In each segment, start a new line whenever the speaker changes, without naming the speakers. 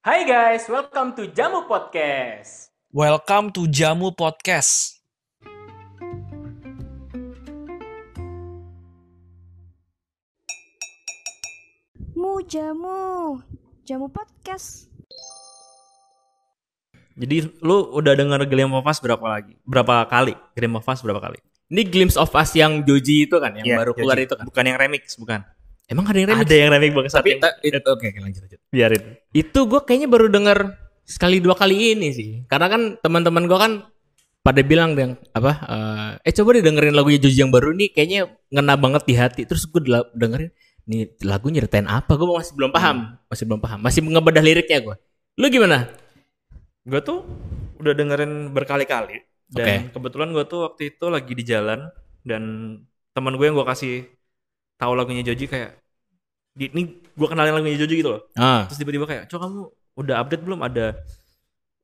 Hai guys, welcome to Jamu Podcast.
Welcome to Jamu Podcast.
Mu jamu, jamu podcast.
Jadi lu udah denger Gleam of Us berapa lagi? Berapa kali? Gleam of Us berapa kali?
Ini Glimpse of Us yang Joji itu kan, yang
Iya,
baru
Joji.
keluar itu kan.
Bukan yang remix, bukan.
Emang ada yang remix?
Ada yang remix banget.
Tapi
yang...
oke oke, lanjut lanjut.
biarin.
Itu gue kayaknya baru denger sekali dua kali ini sih. Karena kan teman-teman gue kan pada bilang dong apa eh, eh coba deh dengerin lagunya Joji yang baru nih kayaknya ngena banget di hati terus gue dengerin nih lagu nyeritain apa gue masih belum paham masih belum paham masih ngebedah liriknya gue lu gimana
Gue tuh udah dengerin berkali-kali. Dan kebetulan gue tuh waktu itu lagi di jalan dan teman gue yang gue kasih tahu lagunya Joji kayak "Di- ini gue kenalin lagunya Joji gitu loh.
ah
Terus tiba-tiba kayak, "Cok, kamu udah update belum ada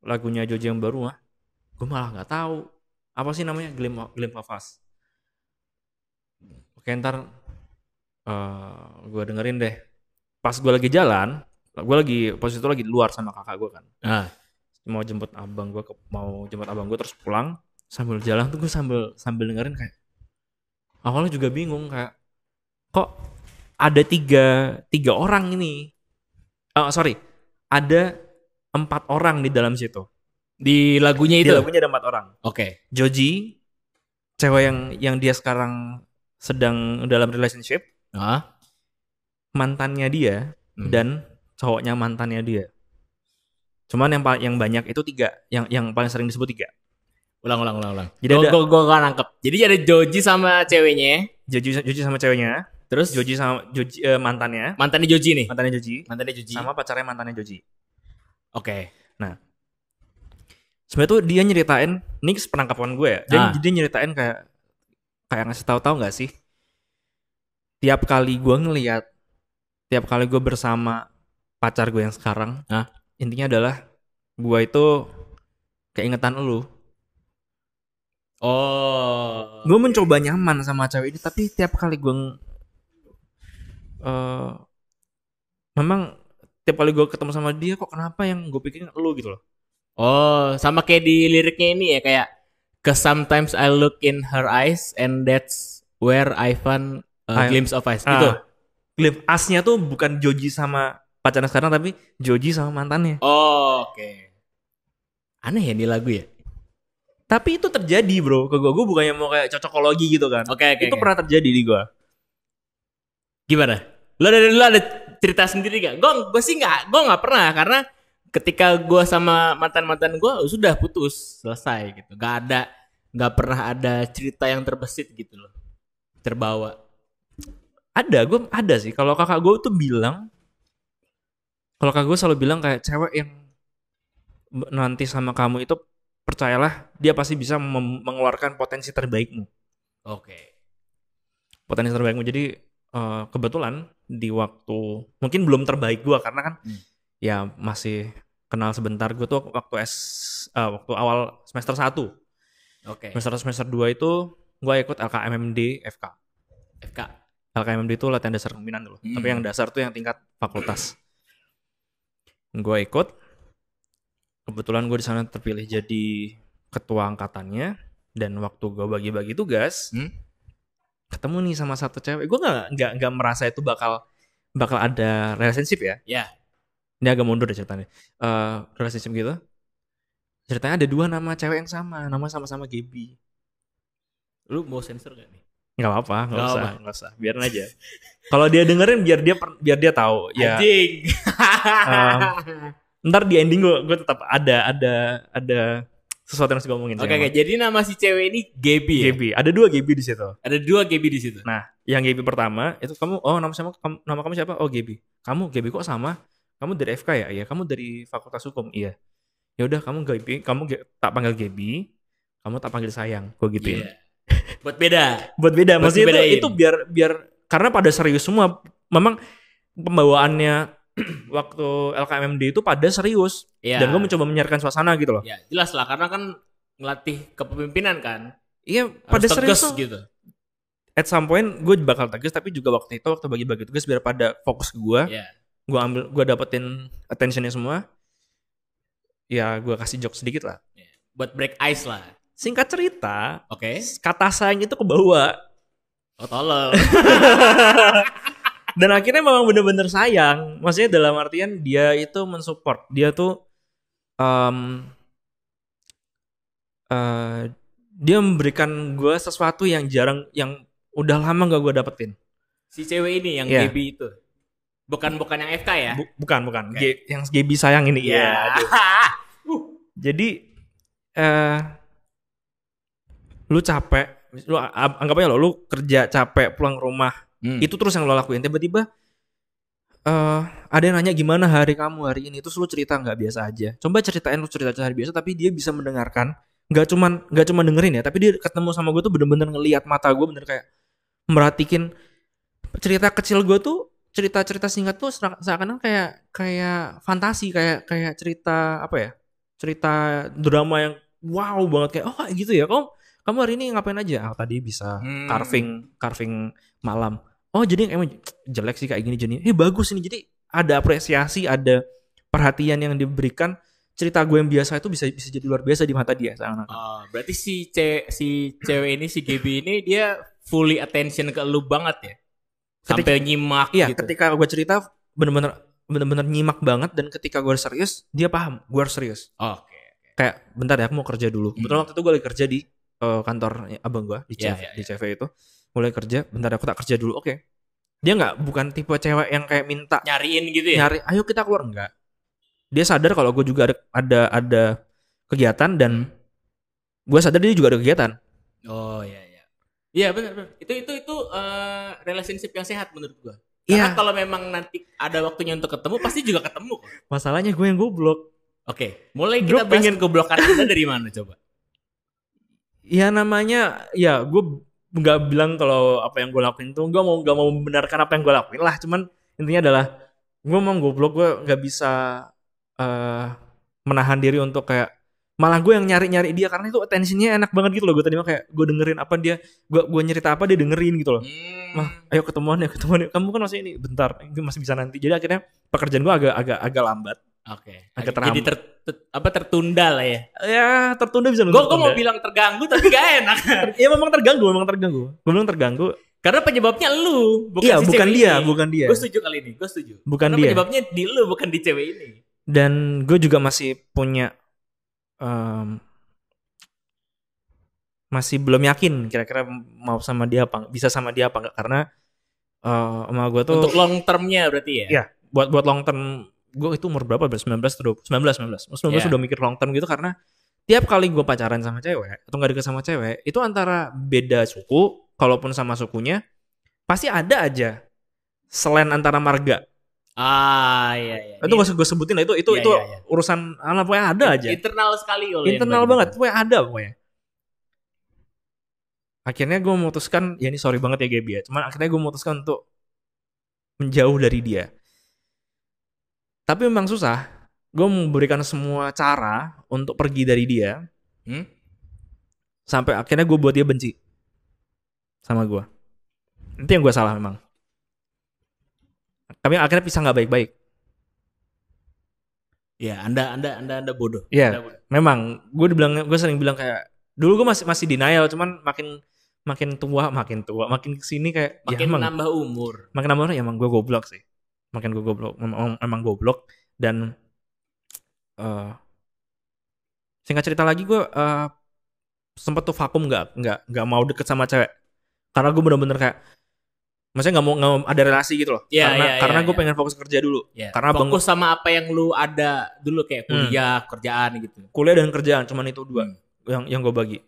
lagunya Joji yang baru mah?" Gue malah nggak tahu. Apa sih namanya? Glim Glim Us. Oke, ntar gue dengerin deh. Pas gue lagi jalan, gue lagi posisi itu lagi di luar sama kakak gue kan.
ah
Mau jemput abang gue, mau jemput abang gue terus pulang. Sambil jalan tuh gue sambil sambil dengerin kayak awalnya juga bingung kayak kok ada tiga tiga orang ini. Oh sorry, ada empat orang di dalam situ.
di lagunya
Di
itu
lagunya ada empat orang.
oke
Joji, cewek yang yang dia sekarang sedang dalam relationship,
ah
mantannya dia
Hmm.
dan cowoknya mantannya dia. Cuman yang yang banyak itu tiga, yang yang paling sering disebut tiga.
ulang ulang ulang ulang
Jadi
gue gue nangkep jadi ada Joji sama ceweknya
Joji Joji sama ceweknya,
terus
Joji sama Joji eh, mantannya,
mantannya Joji nih
mantannya Joji,
mantannya Joji
sama pacarnya mantannya Joji.
oke
Sebenarnya tuh dia nyeritain, ini penangkapan gue ya. Dia,
Ah.
Jadi dia nyeritain kayak kayak ngasih tahu tahu nggak sih? Tiap kali gue ngeliat, tiap kali gue bersama pacar gue yang sekarang,
Ah.
intinya adalah gue itu keingetan lu.
oh
Gue mencoba nyaman sama cewek ini, tapi tiap kali gue eh memang tiap kali gue ketemu sama dia kok kenapa yang gue pikirin lu gitu loh.
Oh, sama kayak di liriknya ini ya kayak Cause sometimes I look in her eyes and that's where I find
I-
a glimpse of eyes
Ah.
gitu.
Glimpse asnya tuh bukan Joji sama pacarnya sekarang tapi Joji sama mantannya.
Oh, oke. Aneh ya di lagu ya?
Tapi itu terjadi bro ke gue. Gue bukannya mau kayak cocokologi gitu kan.
Oke, oke.
itu
oke.
pernah terjadi di gue.
Gimana? Lo ada lo ada cerita sendiri gak? Gue gue sih nggak, gue nggak pernah karena ketika gue sama mantan mantan gue sudah putus selesai gitu. Gak ada, nggak pernah ada cerita yang terbesit gitu loh, terbawa.
Ada, gue ada sih. Kalau kakak gue tuh bilang, kalau kakak gue selalu bilang kayak cewek yang nanti sama kamu itu percayalah dia pasti bisa mengeluarkan potensi terbaikmu.
Oke.
Potensi terbaikmu. Jadi eh, kebetulan di waktu mungkin belum terbaik gue karena kan
Hmm.
ya masih kenal sebentar. Gue tuh waktu S eh, waktu awal semester 1
Oke.
semester semester 2 itu gue ikut LKMMD FK.
FK.
LKMMD itu latihan dasar pemimpinan dulu.
Hmm.
Tapi yang dasar tuh yang tingkat fakultas. Gue ikut. Kebetulan gue di sana terpilih jadi ketua angkatannya dan waktu gue bagi-bagi tugas,
Hmm.
Ketemu nih sama satu cewek. Gue nggak nggak nggak merasa itu bakal bakal ada relationship ya.
Ya.
Ini agak mundur deh ceritanya. Eh relationship gitu. Ceritanya ada dua nama cewek yang sama, nama sama-sama Gaby.
Lu mau sensor gak nih?
Nggak apa-apa, nggak usah,
apa.
nggak usah. Biarin aja. Kalau dia dengerin biar dia per- biar dia tahu. Ya.
Anjing.
ntar di ending gue gue tetap ada ada ada sesuatu yang harus gue omongin.
Oke oke, jadi nama si cewek ini Gaby ya?
Gaby. Ada dua Gaby di situ.
Ada dua Gaby di situ.
Nah, yang Gaby pertama itu kamu oh nama sama kamu, nama kamu siapa? Oh Gaby. Kamu Gaby kok sama? Kamu dari FK ya? Iya. Kamu dari Fakultas Hukum? Iya. Ya udah kamu Gaby, kamu tak panggil Gaby, kamu tak panggil sayang. Gue gituin.
Iya. Buat beda.
Buat beda.
Buat
Maksudnya itu, itu biar biar karena pada serius semua. Memang pembawaannya waktu LKMMD itu pada serius
Iya.
dan gue mencoba menyiarkan suasana gitu loh.
Ya, jelas lah karena kan ngelatih kepemimpinan kan.
Iya,
Harus
pada serius tuh.
gitu.
At some point gue bakal tegas tapi juga waktu itu waktu bagi-bagi tugas biar pada fokus ke gue,
Iya.
gue ambil gue dapetin attentionnya semua. ya gue kasih joke sedikit lah.
Buat break ice lah.
Singkat cerita,
Oke.
kata sayang itu kebawa
Oh tolol.
dan akhirnya memang bener-bener sayang. Maksudnya dalam artian dia itu mensupport. Dia tuh em eh, dia memberikan gue sesuatu yang jarang, yang udah lama gak gue dapetin.
si cewek ini yang
Iya.
baby itu. Bukan bukan yang FK ya?
Bu- bukan, bukan.
Oke.
Ge- yang Gaby sayang ini.
Iya.
Iya, aduh. Jadi eh lu capek, lu a- anggap aja lo lu kerja capek pulang rumah,
Hmm.
itu terus yang lo lakuin. Tiba-tiba eh ada yang nanya gimana hari kamu hari ini, terus lu cerita nggak biasa aja. Coba ceritain lu cerita hari biasa, tapi dia bisa mendengarkan. Nggak cuman nggak cuma dengerin ya, tapi dia ketemu sama gue tuh bener-bener ngelihat mata gue bener kayak merhatikin cerita kecil gue tuh cerita-cerita singkat tuh seakan- seakan kayak kayak fantasi kayak kayak cerita apa ya cerita drama yang wow banget kayak oh gitu ya kamu kamu hari ini ngapain aja ah, tadi bisa
Hmm.
carving carving malam oh jadi emang jelek sih kayak gini jadi eh bagus ini jadi ada apresiasi ada perhatian yang diberikan cerita gue yang biasa itu bisa bisa jadi luar biasa di mata dia seakan
Oh, berarti si ce si cewek ini si Gaby ini dia fully attention ke lu banget ya. Sampai nyimak
Iya,
gitu.
ketika gue cerita bener-bener bener-bener nyimak banget dan ketika gue serius, dia paham gue harus serius.
Oke.
Kayak bentar ya, aku mau kerja dulu. Kebetulan waktu itu gue lagi kerja di eh, kantor abang gue di
Iya,
CV,
iya,
di CV itu. Mulai kerja, bentar aku tak kerja dulu. Oke. Dia nggak bukan tipe cewek yang kayak minta
Nyariin gitu ya.
nyari, ayo kita keluar enggak. Dia sadar kalau gue juga ada ada ada kegiatan dan gue sadar dia juga ada kegiatan.
Oh iya iya. Iya benar benar. Itu itu itu eh, relationship yang sehat menurut gua.
Iya.
Karena kalau memang nanti ada waktunya untuk ketemu pasti juga ketemu kok.
Masalahnya gue yang goblok.
Oke, mulai
Gua
kita bahas
pengen-
kegoblokan Anda dari mana coba?
ya namanya ya gue nggak bilang kalau apa yang gue lakuin tuh gue mau nggak mau membenarkan apa yang gue lakuin lah. Cuman intinya adalah gue mau goblok gue nggak bisa eh menahan diri untuk kayak malah gue yang nyari nyari dia. Karena itu attentionnya enak banget gitu loh. Gue tadi mah kayak gue dengerin apa dia gue gue cerita apa dia dengerin gitu loh.
Hmm.
Mah, ayo ketemuan ya ketemuan ya. kamu kan masih ini bentar masih bisa nanti. Jadi akhirnya pekerjaan gue agak agak agak lambat
Oke.
Agak
Jadi ter, ter- apa tertunda lah ya.
ya tertunda bisa
Gue
tertunda.
mau bilang terganggu tapi gak enak.
ya memang terganggu memang terganggu gue bilang terganggu
Karena penyebabnya lu, bukan
iya
si
bukan dia
ini.
bukan dia
Gue setuju kali ini, gue setuju.
bukan
Karena
dia
penyebabnya di lu bukan di cewek ini.
dan gue juga masih punya em, masih belum yakin kira-kira mau sama dia apa bisa sama dia apa enggak karena eh sama gue tuh
Untuk long termnya berarti ya.
Iya. buat buat long term gue itu umur berapa? 19 atau 20 19 19 19
Iya.
sudah mikir long term gitu karena tiap kali gue pacaran sama cewek atau nggak deket sama cewek itu antara beda suku kalaupun sama sukunya pasti ada aja selain antara marga.
Ah iya iya.
itu gak usah gue sebutin lah itu itu
Iya,
itu
iya, iya.
urusan anak pokoknya ada aja.
Internal sekali oleh
internal banget pokoknya ada pokoknya. Akhirnya gue memutuskan ya ini sorry banget ya Gaby ya. Cuman akhirnya gue memutuskan untuk menjauh dari dia tapi memang susah gue memberikan semua cara untuk pergi dari dia
Hmm?
sampai akhirnya gue buat dia benci sama gue itu yang gue salah memang tapi akhirnya pisah nggak baik-baik
Ya, Anda Anda Anda Anda bodoh.
Iya.
Anda bodoh.
memang gue dibilang gue sering bilang kayak dulu gue masih masih denial cuman makin makin tua makin tua makin ke sini kayak
Makin
ya emang
nambah umur.
makin nambah ya emang gue goblok sih makin gue goblok emang, emang goblok dan eh singkat cerita lagi gue eh sempet tuh vakum nggak nggak nggak mau deket sama cewek karena gue bener-bener kayak maksudnya nggak mau nggak mau ada relasi gitu loh
Iya,
karena
iya,
karena gue
iya.
pengen fokus kerja dulu
Ya.
Karena
fokus sama apa yang lu ada dulu kayak
Hmm.
kuliah, kerjaan gitu.
kuliah dan kerjaan cuman itu dua
Hmm.
yang yang gue bagi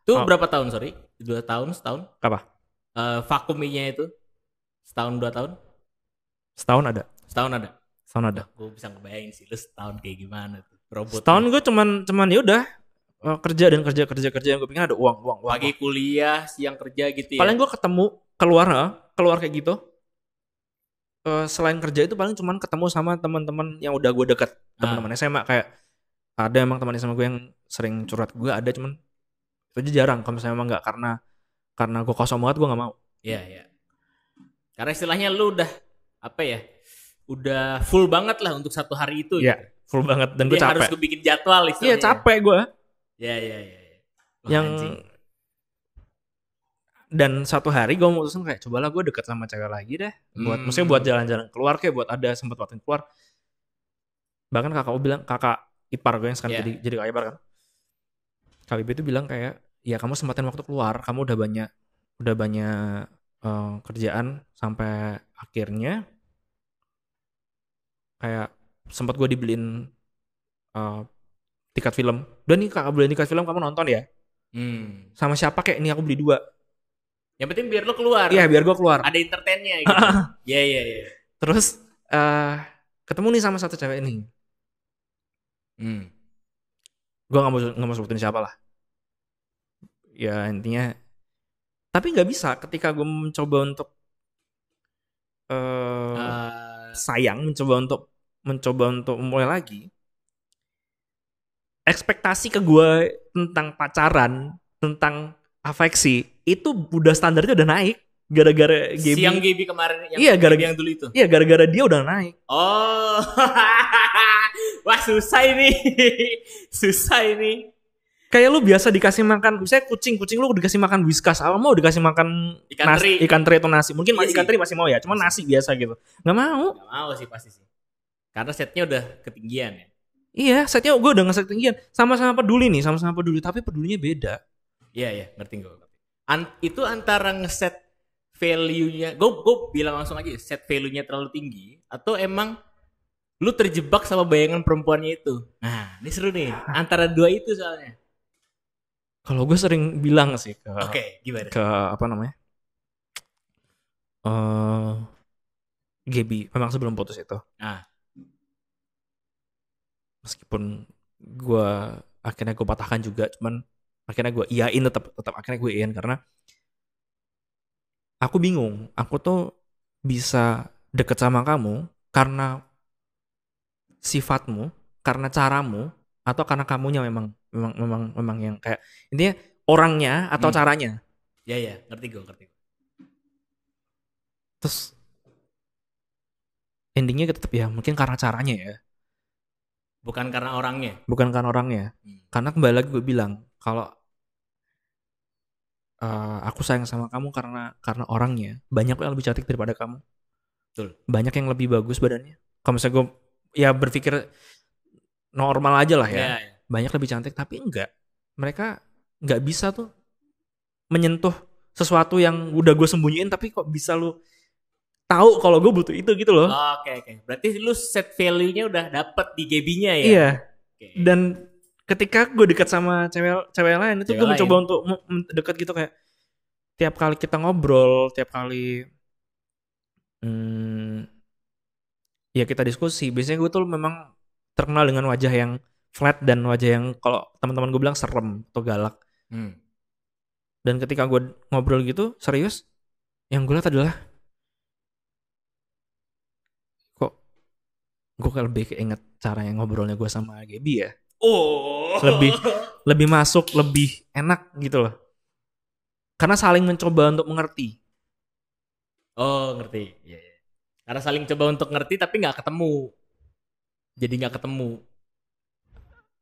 Itu
Oh.
berapa tahun, sorry? Dua tahun, setahun?
apa
Eh vakuminya itu setahun dua tahun?
Setahun ada
Setahun ada.
setahun ada
Gue bisa ngebayangin sih lu setahun kayak gimana tuh. Robot.
setahun gue cuman cuman ya udah eh, kerja dan kerja kerja kerja yang gue pengen ada uang uang uang
pagi kuliah, siang kerja gitu ya.
paling gue ketemu keluar eh, keluar kayak gitu Eh, selain kerja itu paling cuman ketemu sama teman-teman yang udah gue deket
Ah.
teman-teman SMA kayak ada emang teman SMA gue yang sering curhat gue ada cuman itu aja jarang kalau misalnya emang nggak karena karena gue kosong banget gue nggak mau
Iya, iya. Karena istilahnya lu udah apa ya? Udah full banget lah untuk satu hari itu.
Iya.
gitu.
full banget dan gue
Dia harus
capek
gue bikin jadwal
iya
istilahnya.
capek gue
Iya iya iya. iya. Wah,
yang
anjing.
dan satu hari gue mutusin kayak cobalah gue deket sama cewek lagi deh buat
Hmm.
maksudnya buat jalan-jalan keluar kayak buat ada sempat waktu keluar bahkan kakak gue bilang kakak ipar gue yang sekarang
Iya.
jadi jadi kakak ipar kan Bibi itu bilang kayak ya kamu sempatin waktu keluar kamu udah banyak udah banyak eh, kerjaan sampai akhirnya kayak sempat gue dibeliin eh, tiket film dan nih kakak beliin tiket film kamu nonton ya
Hmm.
sama siapa kayak ini aku beli dua
Yang penting biar lo keluar.
iya biar gue keluar
Ada entertainnya gitu. Iya iya iya.
Terus eh ketemu nih sama satu cewek ini.
Hmm.
Gue nggak mau nggak mau sebutin siapa lah. Ya intinya. Tapi nggak bisa ketika gue mencoba untuk eh
Eh,
sayang, mencoba untuk mencoba untuk mulai lagi. Ekspektasi ke gue tentang pacaran, tentang afeksi itu udah standarnya udah naik gara-gara Gaby.
yang Gaby kemarin yang
Iya, gara-
yang dulu itu.
Iya gara-gara dia udah naik.
Oh. Wah, susah ini. susah ini.
Kayak lu biasa dikasih makan misalnya kucing kucing lu dikasih makan whiskas apa mau dikasih makan
Ikan
nasi,
teri.
ikan teri atau nasi mungkin
Iya
ikan teri masih mau ya cuman nasi biasa gitu nggak mau
Gak mau sih pasti sih. Karena setnya udah ketinggian ya.
iya setnya gue udah ngeset tinggian sama-sama peduli nih sama-sama peduli tapi pedulinya beda
Iya iya, ngerti gue. An- itu antara ngeset value-nya, gue gue bilang langsung aja, set value-nya terlalu tinggi atau emang lu terjebak sama bayangan perempuannya itu. Nah, ini seru nih. Antara dua itu soalnya.
Kalau gue sering bilang sih ke
Oke, gimana?
ke apa namanya eh Gaby memang sebelum putus itu
Ah.
meskipun gue akhirnya gue patahkan juga cuman akhirnya gue iyain tetap tetap akhirnya gue iyain karena aku bingung aku tuh bisa deket sama kamu karena sifatmu karena caramu atau karena kamunya memang memang memang memang yang kayak intinya orangnya atau
Hmm.
caranya
Ya ya, ngerti gue, ngerti.
terus endingnya tetap ya mungkin karena caranya ya
Bukan karena orangnya.
bukan karena orangnya
Hmm.
karena kembali lagi gue bilang kalau eh, aku sayang sama kamu karena karena orangnya banyak yang lebih cantik daripada kamu
Betul.
banyak yang lebih bagus badannya kalau misalnya gue ya berpikir normal aja lah ya
Ya, ya.
Banyak lebih cantik tapi enggak mereka nggak bisa tuh menyentuh sesuatu yang udah gue sembunyiin tapi kok bisa lu tahu kalau gue butuh itu gitu loh
Oke, oke. Berarti lu set value-nya udah dapet di Gaby-nya ya?
iya
Oke.
dan ketika gue dekat sama cewek cewek lain itu gue mencoba untuk dekat gitu kayak tiap kali kita ngobrol tiap kali hmm, ya kita diskusi biasanya gue tuh memang terkenal dengan wajah yang flat dan wajah yang kalau teman-teman gue bilang serem atau galak
Hmm.
dan ketika gue ngobrol gitu serius yang gue lihat adalah kok gue kayak lebih keinget cara yang ngobrolnya gue sama Gaby ya
Oh.
Lebih. lebih masuk lebih enak gitu loh karena saling mencoba untuk mengerti
Oh, ngerti. Iya, iya. Karena saling coba untuk ngerti tapi nggak ketemu. Jadi nggak ketemu.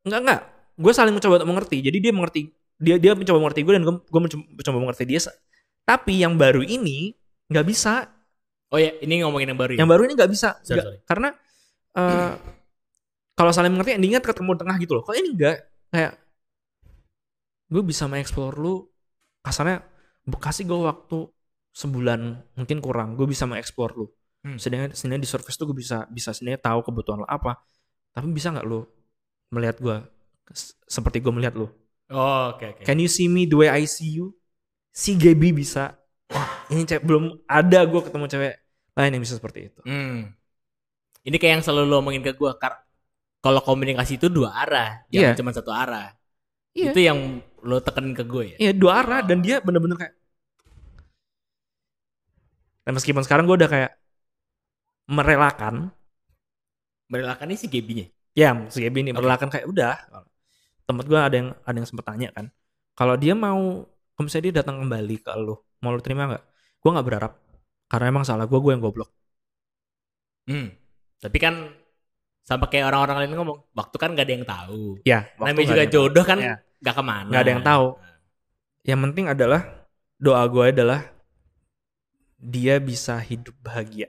Enggak enggak. Gue saling mencoba untuk mengerti. Jadi dia mengerti. Dia dia mencoba mengerti gue dan gue gue mencoba, mencoba mengerti dia tapi yang baru ini nggak bisa.
Oh ya, ini ngomongin yang baru ya?
yang baru ini nggak bisa.
Sorry,
Nggak-
sorry.
karena eh, kalau saling mengerti endingnya ketemu di tengah gitu loh. Kok ini enggak kayak gue bisa mengeksplor lu kasarnya kasih gue waktu sebulan mungkin kurang gue bisa mengeksplor lu.
Hmm.
sedangkan sedangkan di surface tuh gue bisa bisa sebenarnya tahu kebutuhan lo apa. Tapi bisa nggak lu melihat gue seperti gue melihat lu
Oh, oke, oke.
can you see me the way I see you si Gaby bisa wah ini cewek belum ada gue ketemu cewek lain yang bisa seperti itu
Hmm. Ini kayak yang selalu lo omongin ke gue. Kalau komunikasi itu dua arah, jangan
Iya.
cuma satu arah.
Iya.
Itu yang lo tekenin ke gue ya?
Iya dua arah dan dia bener-bener kayak dan meskipun sekarang gue udah kayak merelakan
Merelakan ini si Gaby-nya.
Ya si Gaby ini merelakan kayak udah tempat gue ada yang ada yang sempet tanya kan kalau dia mau kalau misalnya dia datang kembali ke lo mau lo terima nggak gue nggak berharap karena emang salah gue gue yang goblok
Hmm. Tapi kan Sama kayak orang-orang lain ngomong, waktu kan gak ada yang tahu.
Ya,
Namanya juga
ada yang tahu.
jodoh kan
Ya.
gak ke mana.
Nggak ada yang tahu. Yang penting adalah doa gue adalah dia bisa hidup bahagia.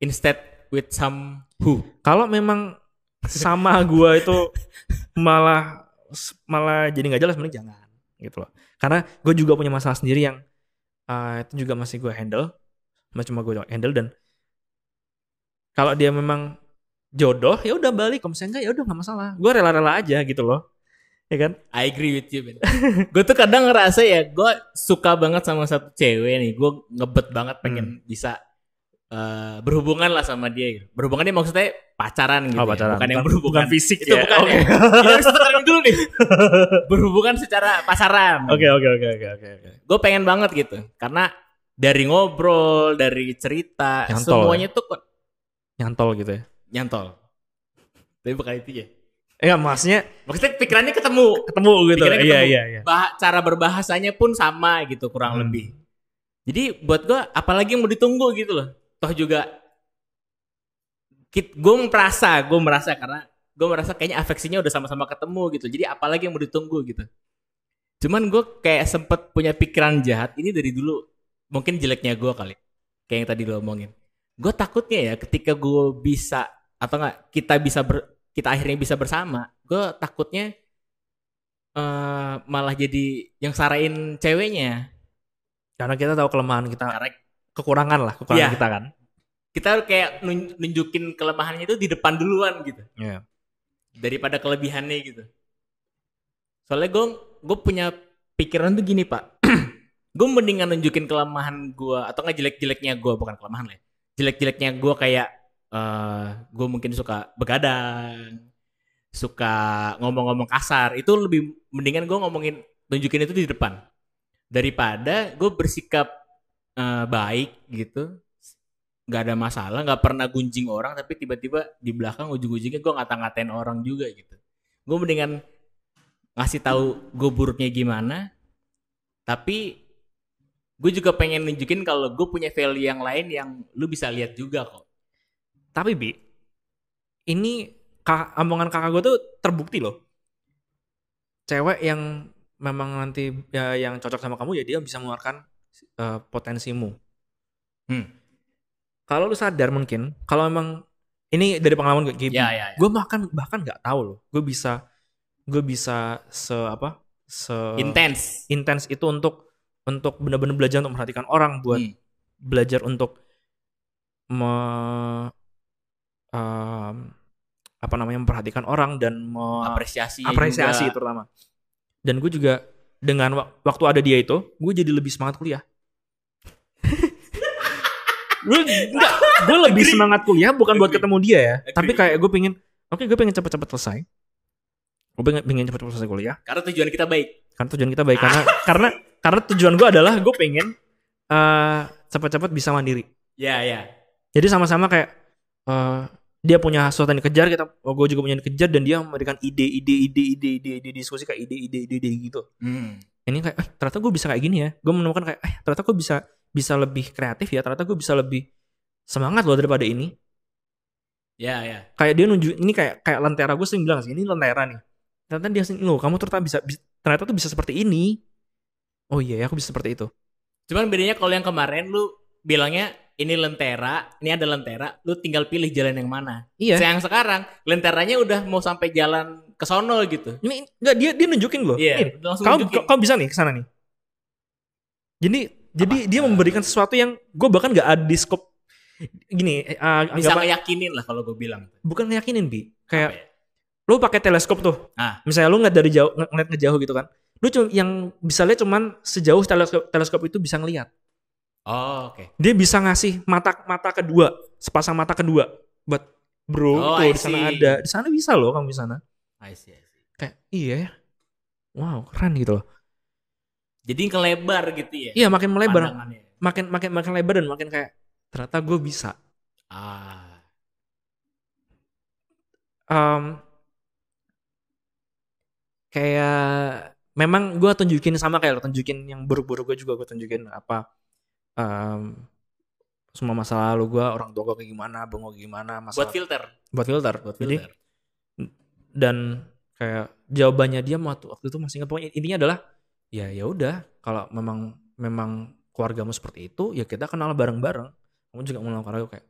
Instead with some who.
Kalau memang sama gua itu malah malah jadi nggak jelas mending jangan gitu loh. Karena gue juga punya masalah sendiri yang eh, itu juga masih gue handle, masih cuma gue handle dan kalau dia memang jodoh ya udah balik, kalau misalnya enggak ya udah nggak masalah. Gue rela-rela aja gitu loh, ya kan?
I agree with you, gue tuh kadang ngerasa ya, gue suka banget sama satu cewek nih. Gue ngebet banget pengen
Hmm.
bisa eh, berhubungan lah sama dia. Gitu. Berhubungan ini maksudnya pacaran gitu.
Oh,
ya.
pacaran.
Bukan yang berhubungan
bukan fisik
itu
ya.
bukan.
Oke.
ya. Kita harus tekenin dulu nih. berhubungan secara pasaran.
Oke oke oke oke oke. oke.
Gue pengen banget gitu. Karena dari ngobrol, dari cerita,
Nyantol
semuanya tuh kok
Nyantol gitu ya?
nyantol. Tapi bukan itu ya.
Enggak maksudnya
Maksudnya pikirannya ketemu.
ketemu gitu.
Pikirannya
Iya
ketemu.
iya iya.
bah cara berbahasanya pun sama gitu kurang
Hmm.
lebih. Jadi buat gua apalagi yang mau ditunggu gitu loh. Toh juga gue merasa, gue merasa karena gue merasa kayaknya afeksinya udah sama-sama ketemu gitu. Jadi apalagi yang mau ditunggu gitu. Cuman gue kayak sempet punya pikiran jahat ini dari dulu. Mungkin jeleknya gue kali. Kayak yang tadi lo omongin. Gue takutnya ya ketika gue bisa atau enggak kita bisa ber, kita akhirnya bisa bersama. Gue takutnya eh malah jadi yang sarain ceweknya
Karena kita tahu kelemahan kita,
karena
kekurangan lah, kekurangan
Iya.
kita kan.
kita kayak nun- nunjukin kelemahannya itu di depan duluan gitu
Iya.
daripada kelebihannya gitu soalnya gue gue punya pikiran tuh gini pak gue mendingan nunjukin kelemahan gue atau nggak jelek-jeleknya gue bukan kelemahan lah ya. jelek-jeleknya gue kayak eh gue mungkin suka begadang suka ngomong-ngomong kasar itu lebih mendingan gue ngomongin tunjukin itu di depan daripada gue bersikap eh, baik gitu. Nggak ada masalah nggak pernah gunjing orang tapi tiba-tiba di belakang ujung-ujungnya gue ngata-ngatain orang juga gitu. Gue mendingan ngasih tahu gue buruknya gimana tapi gue juga pengen nunjukin kalau gue punya value yang lain yang lu bisa lihat juga kok.
Tapi Bi, ini kak, omongan kakak gue tuh terbukti loh. Cewek yang memang nanti ya, yang cocok sama kamu ya dia bisa mengeluarkan eh, potensimu.
Hmm.
Kalau lu sadar mungkin, kalau memang ini dari pengalaman gue,
ya ya, ya.
gue bahkan bahkan nggak tahu loh, gue bisa gue bisa se apa se
intens
intens itu untuk untuk benar-benar belajar untuk memperhatikan orang buat
Hmm.
belajar untuk me, em, apa namanya memperhatikan orang dan me-
apresiasi
apresiasi terutama dan gue juga dengan wak- waktu ada dia itu gue jadi lebih semangat kuliah. Gue enggak gue lebih semangat kuliah bukan buat ketemu dia ya. Tapi kayak gue pengen oke gue pengen cepet-cepet selesai. Gue pengen pengen cepet-cepet selesai kuliah.
Karena tujuan kita baik.
Karena tujuan kita baik karena karena karena tujuan gue adalah gue pengen eh cepat-cepat bisa mandiri.
Ya ya.
Jadi sama-sama kayak eh dia punya sesuatu yang dikejar kita oh, gue juga punya yang dikejar dan dia memberikan ide ide ide ide ide ide diskusi kayak ide ide ide ide gitu.
Hmm.
ini kayak eh, ternyata gue bisa kayak gini ya. Gue menemukan kayak eh ternyata gue bisa bisa lebih kreatif ya ternyata gue bisa lebih semangat loh daripada ini.
Ya ya.
Kayak dia nunjuk ini kayak kayak lentera gue sering bilang sih ini lentera nih. Ternyata dia sering loh kamu ternyata bisa bis- ternyata tuh bisa seperti ini. Oh iya ya aku bisa seperti itu.
Cuman bedanya kalau yang kemarin lu bilangnya ini lentera, ini ada lentera, lu tinggal pilih jalan yang mana.
iya
Yang sekarang lenteranya udah mau sampai jalan ke sono gitu.
ini enggak dia dia nunjukin loh
Iya,
kamu
nunjukin.
kamu bisa nih ke sana nih jadi jadi dia memberikan sesuatu yang gue bahkan nggak ada di scope gini uh,
bisa
anggap
ngeyakinin lah kalau gue bilang.
bukan ngeyakinin bi kayak
Apa ya?
lu pakai teleskop tuh
Ah.
misalnya lu ngeliat dari jauh ng- ngeliat ngejauh gitu kan lu cuma yang bisa lihat cuman sejauh teleskop teleskop itu bisa ngelihat
Oh, oke.
dia bisa ngasih mata mata kedua sepasang mata kedua. Buat bro
Oh,
tuh di sana ada. Di sana bisa loh kamu di sana.
I see, I see.
kayak iya ya. Wow keren gitu loh.
Jadi ngelebar gitu ya.
iya makin melebar. Makin makin makin lebar dan makin kayak ternyata gue bisa.
Ah.
Em, kayak memang gue tunjukin sama kayak lo tunjukin yang buruk-buruk gue juga gue tunjukin apa em, semua masa lalu gue orang tua gue kayak gimana abang gue kayak gimana
Buat
masalah
filter.
buat filter
Buat
jadi
filter.
dan kayak jawabannya dia waktu waktu itu masih ingat pokoknya intinya adalah ya ya udah kalau memang memang keluargamu seperti itu ya kita kenal bareng-bareng kamu juga mau melakukan aku kayak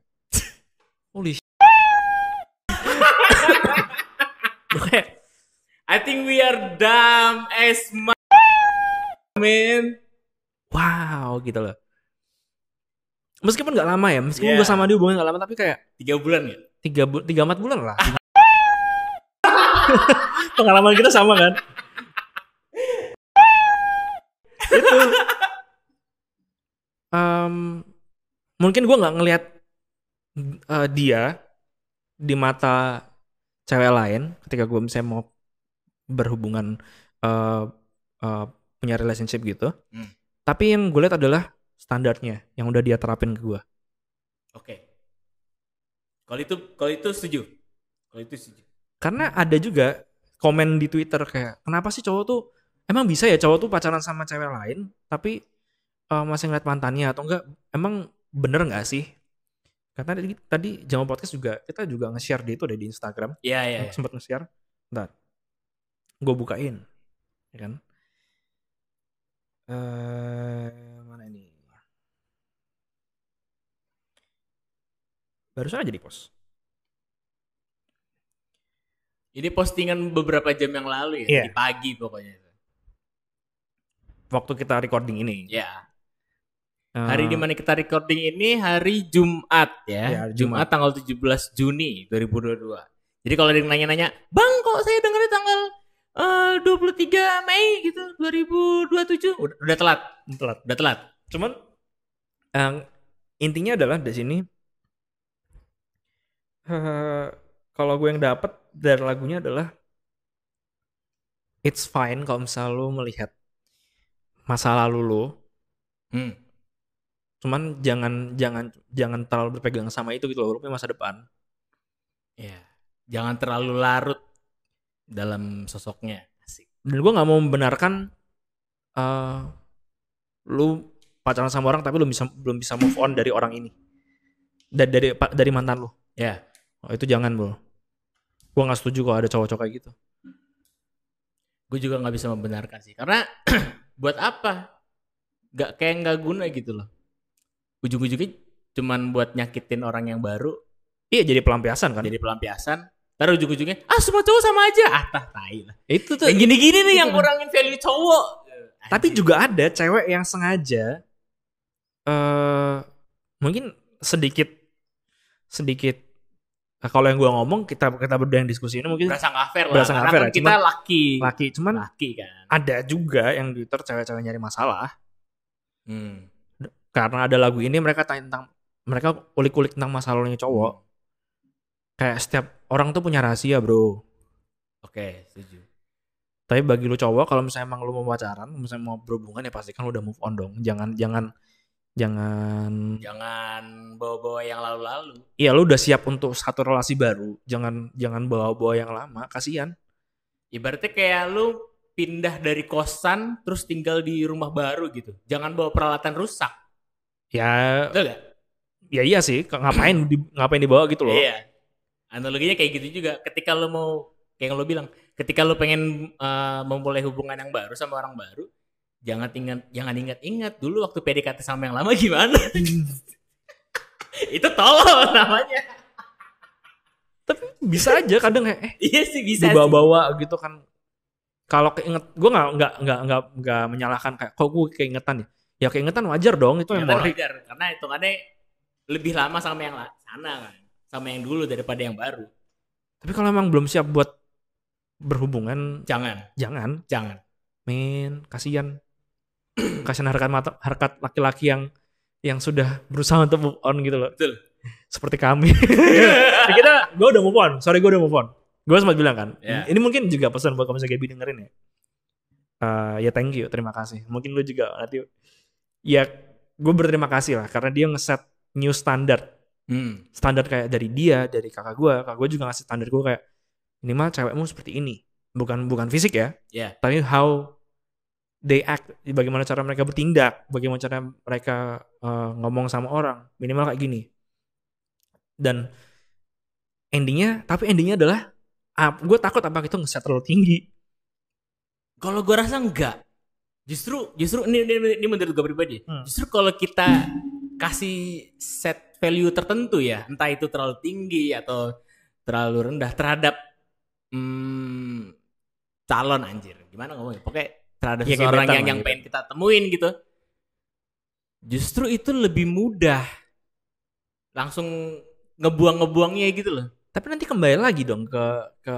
holy kayak
I think we are dumb as ma- man.
wow gitu loh meskipun nggak lama ya meskipun
Yeah.
gue sama dia hubungan nggak lama tapi kayak
Tiga bulan ya?
tiga bu tiga empat bulan lah pengalaman kita sama kan itu Em, mungkin gue nggak ngelihat eh, dia di mata cewek lain ketika gue misalnya mau berhubungan eh, eh, punya relationship gitu
Hmm.
tapi yang gue lihat adalah standarnya yang udah dia terapin ke gue
Oke. Kalau itu kalau itu setuju. Kalau itu setuju.
karena ada juga komen di Twitter kayak kenapa sih cowok tuh emang bisa ya cowok tuh pacaran sama cewek lain tapi eh, masih ngeliat mantannya atau enggak emang bener nggak sih karena tadi tadi jamu podcast juga kita juga nge-share di itu deh di Instagram
Iya iya.
Aku sempat nge-share ntar gue bukain ya kan eh mana barusan aja di post
Ini postingan beberapa jam yang lalu ya,
Iya.
di pagi pokoknya.
waktu kita recording ini
Ya.
Eh,
Hari di mana kita recording ini hari Jumat
Ya,
ya.
Jumat.
Jumat. tanggal 17 Juni 2022. Jadi kalau ada yang nanya-nanya, Bang kok saya dengarnya tanggal eh, 23 Mei gitu 2027 udah, udah telat,
telat
udah telat.
Cuman yang intinya adalah di sini kalau gue yang dapat dari lagunya adalah it's fine kalau misal lo melihat masa lalu lo,
Hmm.
cuman jangan jangan jangan terlalu berpegang sama itu gitu loh, lo punya masa depan.
Ya. Jangan terlalu larut dalam sosoknya. Asik.
Dan gue nggak mau membenarkan eh lu pacaran sama orang tapi lu bisa belum bisa move on dari orang ini. dari dari dari mantan lu.
Ya.
Oh, itu jangan, Bro. Gua nggak setuju kalau ada cowok-cowok kayak gitu.
gue juga nggak bisa membenarkan sih karena buat apa nggak kayak nggak guna gitu loh ujung-ujungnya cuman buat nyakitin orang yang baru
Iya, jadi pelampiasan kan.
jadi pelampiasan Ntar ujung-ujungnya ah semua cowok sama aja ah tah tai lah
itu tuh
yang gini-gini nih yang
kan.
kurangin value cowok
Tapi juga ada cewek yang sengaja eh mungkin sedikit sedikit nah, kalau yang gua ngomong kita kita berdua yang diskusi ini mungkin
berasa nggak fair lah
Berasa nggak
karena
fair
kan
ya,
kita laki.
laki cuman
laki kan.
ada juga yang di Twitter cewek-cewek nyari masalah.
Hmm.
karena ada lagu ini mereka tanya tentang mereka kulik-kulik tentang masalahnya cowok. Kayak setiap orang tuh punya rahasia bro.
Oke setuju.
Tapi bagi lu cowok kalau misalnya emang lu mau pacaran misalnya mau berhubungan ya pastikan lu udah move on dong. Jangan jangan jangan
jangan bawa-bawa yang lalu-lalu
Iya lu udah siap untuk satu relasi baru jangan jangan bawa-bawa yang lama kasihan
ibaratnya kayak lu pindah dari kosan terus tinggal di rumah baru gitu jangan bawa peralatan rusak
ya
betul gak?
ya iya sih ngapain di, ngapain dibawa gitu loh
Iya. Analoginya kayak gitu juga. Ketika lo mau kayak yang lo bilang, ketika lo pengen uh, memulai hubungan yang baru sama orang baru, jangan ingat jangan ingat-ingat dulu waktu PDKT sama yang lama gimana. Itu tolol namanya.
tapi bisa aja kadang kayak eh
Iya sih bisa sih.
dibawa-bawa gitu kan kalau keinget gue nggak nggak nggak nggak nggak menyalahkan kayak kok gue keingetan ya ya keingetan wajar dong itu
Ya, kan
memori
wajar karena hitungannya lebih lama sama yang sana kan. Sama yang dulu daripada yang baru.
tapi kalau emang belum siap buat berhubungan
Jangan,
jangan
jangan.
men kasihan kasihan harkat mata harkat laki-laki yang yang sudah berusaha untuk move on gitu loh.
Betul.
seperti kami. Ya kita gue udah move on. Sorry gue udah move on. Gue sempat bilang kan
Ya.
ini mungkin juga pesan buat kamu Gaby dengerin ya. Eh, ya thank you. Terima kasih. Mungkin lu juga nanti ya gue berterima kasih lah karena dia ngeset new standard.
Hmm.
standar kayak dari dia dari kakak gue kakak gue juga ngasih standar gue kayak ini mah cewekmu seperti ini. Bukan bukan fisik ya.
Ya.
tapi how they act, bagaimana cara mereka bertindak, bagaimana cara mereka eh, ngomong sama orang, minimal kayak gini. Dan endingnya, tapi endingnya adalah, gue takut apa itu ngeset terlalu tinggi.
Kalau gue rasa enggak. Justru justru ini ini, ini menurut gue pribadi.
Hmm.
Justru kalau kita kasih set value tertentu ya, entah itu terlalu tinggi atau terlalu rendah terhadap hmm, calon anjir. Gimana ngomongnya? Pokoknya terhadap
Ya,
seseorang yang yang pengen kita temuin gitu. Justru itu lebih mudah. Langsung ngebuang-ngebuangnya gitu loh.
Tapi nanti kembali lagi dong ke ke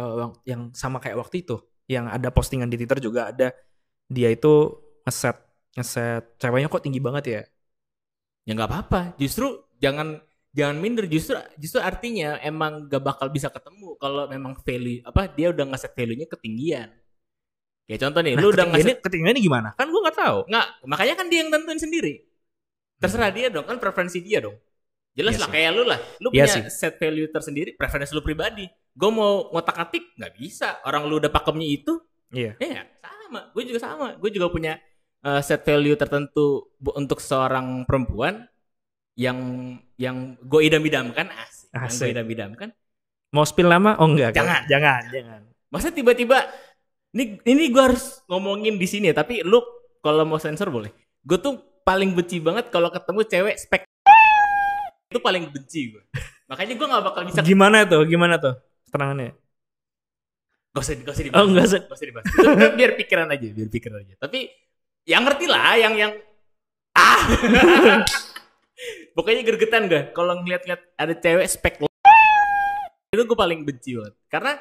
yang sama kayak waktu itu, yang ada postingan di Twitter juga ada dia itu ngeset ngeset ceweknya kok tinggi banget ya.
ya nggak apa-apa justru jangan jangan minder justru justru artinya emang gak bakal bisa ketemu kalau memang value apa dia udah ngeset value-nya ketinggian kayak contoh nih
Nah,
lu udah ngeset
ketinggiannya gimana? Kan gue nggak tahu.
nggak makanya kan dia yang tentuin sendiri terserah dia dong kan preferensi dia dong jelas
Iya
lah
sih.
kayak lu lah lu
Iya
punya
sih.
set value tersendiri preferensi lu pribadi gue mau ngotak atik nggak bisa orang lu udah pakemnya itu
Iya.
Iya, sama. Gue juga sama. Gue juga punya uh, set value tertentu untuk seorang perempuan yang yang gue idam-idamkan asik. Yang
Asik.
gue idam-idamkan.
Mau spill nama? Oh enggak.
Jangan.
jangan, jangan.
Masa tiba-tiba ini ini gue harus ngomongin di sini ya, tapi lu kalau mau sensor boleh. Gue tuh paling benci banget kalau ketemu cewek spek itu paling benci gue. Makanya gue gak bakal bisa
Gimana tuh? Gimana tuh? Terangannya.
Gak usah, gak usah dibahas.
Oh, nggak usah.
Gak usah dibahas. Itu biar pikiran aja, biar pikiran aja. Tapi yang ngerti lah, yang yang ah. Pokoknya gergetan gue kalau ngeliat-ngeliat ada cewek spek itu gue paling benci banget. Karena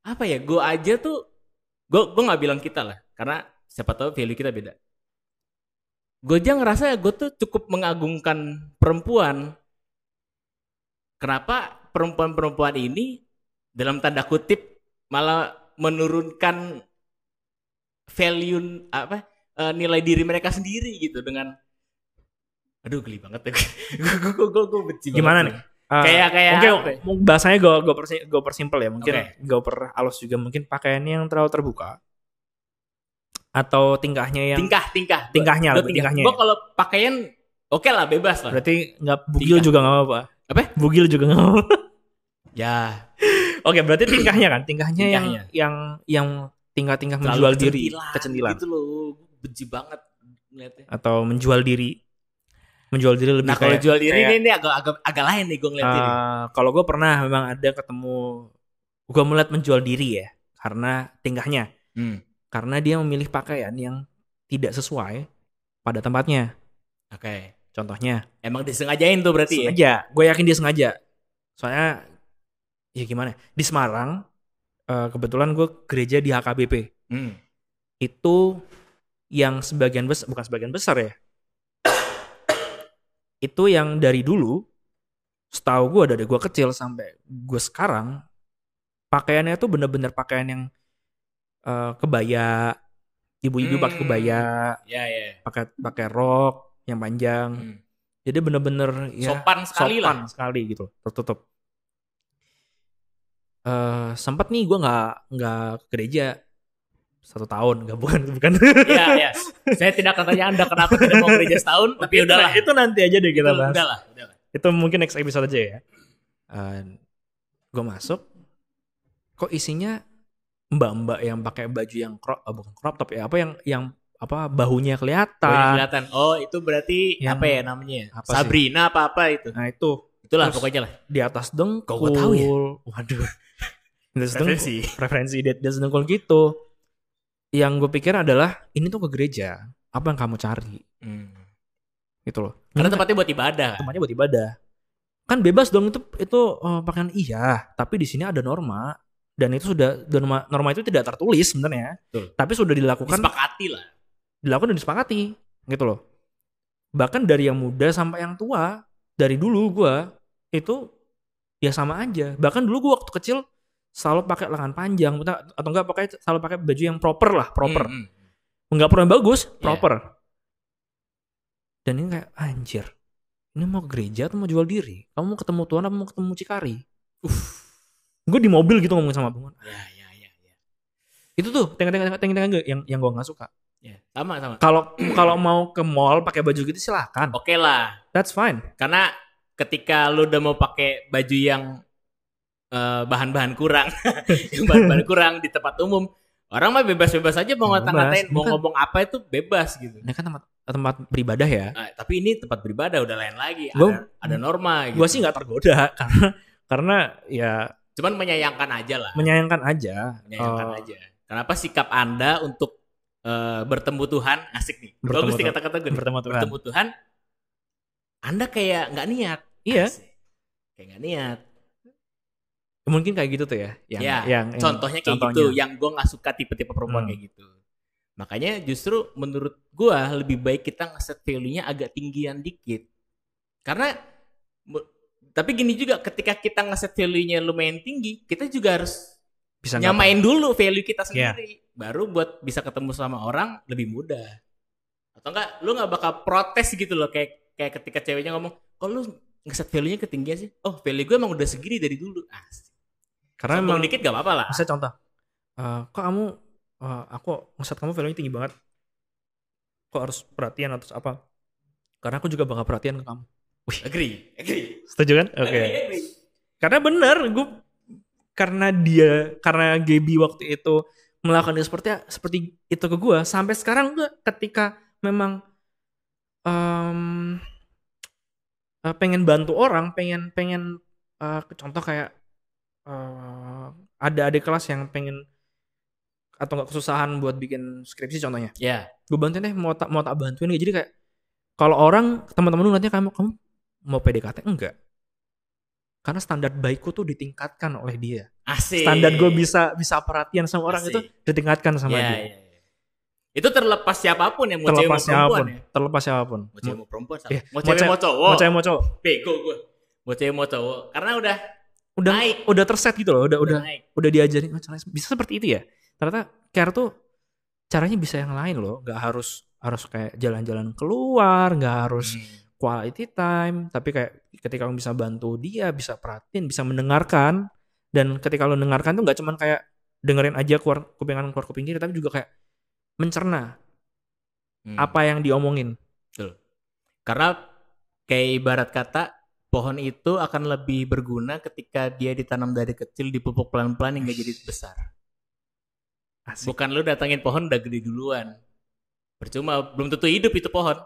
apa ya? Gue aja tuh gue gue nggak bilang kita lah, karena siapa tahu value kita beda. Gue aja ngerasa gue tuh cukup mengagungkan perempuan. Kenapa perempuan-perempuan ini dalam tanda kutip malah menurunkan value apa eh, nilai diri mereka sendiri gitu dengan aduh geli banget ya gue gue gue gue benci
Gimana
banget
nih? Ah,
Kayak- kayak
mungkin
apa ya?
bahasanya gue gue persi gue persimpel ya mungkin
Oke.
gue per halus juga. Mungkin pakaiannya yang terlalu terbuka atau tingkahnya yang
tingkah tingkah.
Tingkahnya lah,
Gua
tingkahnya.
Gue kalau pakaian oke lah bebas lah.
Berarti nggak bugil
Tingkah.
juga nggak apa-apa.
Apa?
bugil juga nggak apa-apa.
Ya.
Oke berarti tingkahnya kan? Tingkahnya, yang
Tingkahnya.
yang yang tingkah-tingkah
terlalu
menjual diri
kecentilan
kecendilan.
Gitu loh. Benci banget ngeliatnya.
Atau menjual diri menjual diri lebih
nah kalau
kayak-
jual diri
kayak,
ini, ini agak agak agak lain nih gue ngeliat ini
eh, kalau gue pernah memang ada ketemu gue melihat menjual diri ya karena tingkahnya.
Hmm,
karena dia memilih pakaian yang tidak sesuai pada tempatnya.
Oke.
Contohnya.
Emang disengajain tuh berarti ya?
Sengaja. Gue yakin dia sengaja. Soalnya ya gimana ya, di Semarang eh, kebetulan gue gereja di HKBP
Hmm.
itu yang sebagian besar bukan sebagian besar ya itu yang dari dulu setahu gue dari gue kecil sampai gue sekarang pakaiannya tuh bener-bener pakaian yang eh, kebaya ibu-ibu pakai
Hmm.
kebaya
ya ya.
pakai pakai rok yang panjang.
Hmm.
jadi bener-bener ya
sopan sekali
sopan
lah
sekali gitu tertutup. Eh sempat nih gue nggak nggak ke gereja satu tahun nggak bukan bukan
Iya, iya. Saya tidak akan tanya Anda kenapa tidak mau gereja setahun, tapi
Itu-
udahlah.
itu nanti aja deh kita
Itu
bahas
Udahlah, udahlah.
itu mungkin next episode aja ya gue masuk kok isinya mbak-mbak yang pakai baju yang crop ah, bukan crop top ya apa yang yang apa bahunya kelihatan
kelihatan. Oh, itu berarti
Yang-
apa ya namanya?
apa sih?
Sabrina apa apa itu.
nah itu
Itulah
Terus-
pokoknya lah.
di atas dengkul
Kok gua tahu ya?
waduh di atas
Referensi.
dengkul preferensi di atas dengkul gitu yang gue pikir adalah ini tuh ke gereja apa yang kamu cari
Hmm.
gitu loh
Karena
Ini
tempatnya buat ibadah.
tempatnya buat ibadah kan bebas dong itu itu eh, pakaian iya tapi di sini ada norma dan itu sudah norma norma itu tidak tertulis sebenarnya
Betul.
tapi sudah dilakukan
Disepakati lah.
dilakukan dan disepakati gitu loh bahkan dari yang muda sampai yang tua dari dulu gua itu ya sama aja bahkan dulu gua waktu kecil selalu pakai lengan panjang atau enggak pakai selalu pakai baju yang proper lah proper
Hmm, hmm.
nggak pernah bagus
Iya.
proper dan ini kayak anjir ini mau ke gereja atau mau jual diri kamu mau ketemu Tuhan apa mau ketemu Cikari gue di mobil gitu ngomong sama abang
Ya, ya, ya, ya.
itu tuh tengah-tengah tengah-tengah yang yang gue nggak suka
Ya, sama sama.
Kalau kalau mau ke mall pakai baju gitu silahkan.
Oke lah,
That's fine.
karena ketika lu udah mau pakai baju yang eh, bahan-bahan kurang, bahan-bahan kurang di tempat umum, orang mah bebas-bebas aja mau ngata-ngatain, mau
Bukan.
ngomong apa itu bebas gitu.
Ini kan tempat tempat beribadah ya.
Nah, tapi ini tempat beribadah udah lain lagi,
Gua-
ada, ada norma gitu.
Gue sih nggak tergoda karena karena ya
Cuman menyayangkan aja lah,
menyayangkan aja.
menyayangkan
Eh,
aja. Kenapa sikap Anda untuk eh, bertemu Tuhan asik nih?
Bertemu
Bagus nih kata-kata gue.
Bertemu Tuhan.
Bertemu Tuhan. Anda kayak nggak niat.
Iya.
Asik. Kayak nggak niat.
Mungkin kayak gitu tuh ya. Yang,
ya,
yang, yang-
contohnya kayak
contohnya.
gitu. Yang gue nggak suka tipe-tipe perempuan
Hmm.
kayak gitu. Makanya justru menurut gue lebih baik kita ngeset value-nya agak tinggian dikit. Karena tapi gini juga ketika kita ngeset value-nya lumayan tinggi, kita juga harus
Bisa
nyamain dulu value kita
Iya.
sendiri. Baru buat bisa ketemu sama orang lebih mudah. Atau enggak lu nggak bakal protes gitu loh kayak kayak ketika ceweknya ngomong, "Kok lu ngeset value-nya ketinggian sih?" Oh, value gue emang udah segini dari dulu. Asik.
Karena
Sombong
emang
dikit gak apa-apa lah.
Misalnya contoh, eh, kok kamu, eh, aku ngeset kamu value tinggi banget, kok harus perhatian atau apa? Karena aku juga bakal perhatian ke kamu.
Agree, agree.
Setuju kan? Oke.
Agree, agree.
Karena bener, gue karena dia, karena Gaby waktu itu melakukan dia seperti seperti itu ke gue, sampai sekarang gue ketika memang em, eh, pengen bantu orang, pengen pengen eh, contoh kayak eh, ada adik kelas yang pengen atau nggak kesusahan buat bikin skripsi contohnya
Ya,
gue bantuin deh mau tak mau tak bantuin gak jadi kayak kalau orang teman-teman lu ngeliatnya kamu kamu mau PDKT enggak karena standar baikku tuh ditingkatkan oleh dia
asik.
standar gue bisa bisa perhatian sama orang
Asik.
itu ditingkatkan sama
Ya,
dia
ya, ya. Itu terlepas siapa pun yang mau cewek mau
terlepas
perempuan
siapa pun
ya.
terlepas siapa pun
Mau cewek mau perempuan sama.
Iya,
Mau cewek- mau cowok.
mau cewek mau cowok
Bego gue. Mau cewek mau cowok. Karena udah
udah
Naik.
udah terset gitu loh udah udah
naik.
udah diajarin oh, caranya bisa seperti itu ya ternyata care tuh caranya bisa yang lain loh nggak harus harus kayak jalan-jalan keluar nggak harus
Hmm.
quality time tapi kayak ketika kamu bisa bantu dia bisa perhatiin bisa mendengarkan dan ketika lo dengarkan tuh nggak cuman kayak dengerin aja keluar kuping kanan keluar kuping kiri tapi juga kayak mencerna
Hmm.
apa yang diomongin
Karena kayak ibarat kata pohon itu akan lebih berguna ketika dia ditanam dari kecil dipupuk pelan-pelan hingga jadi besar.
Asik.
Bukan lu datangin pohon udah gede duluan. Percuma belum tentu hidup itu pohon.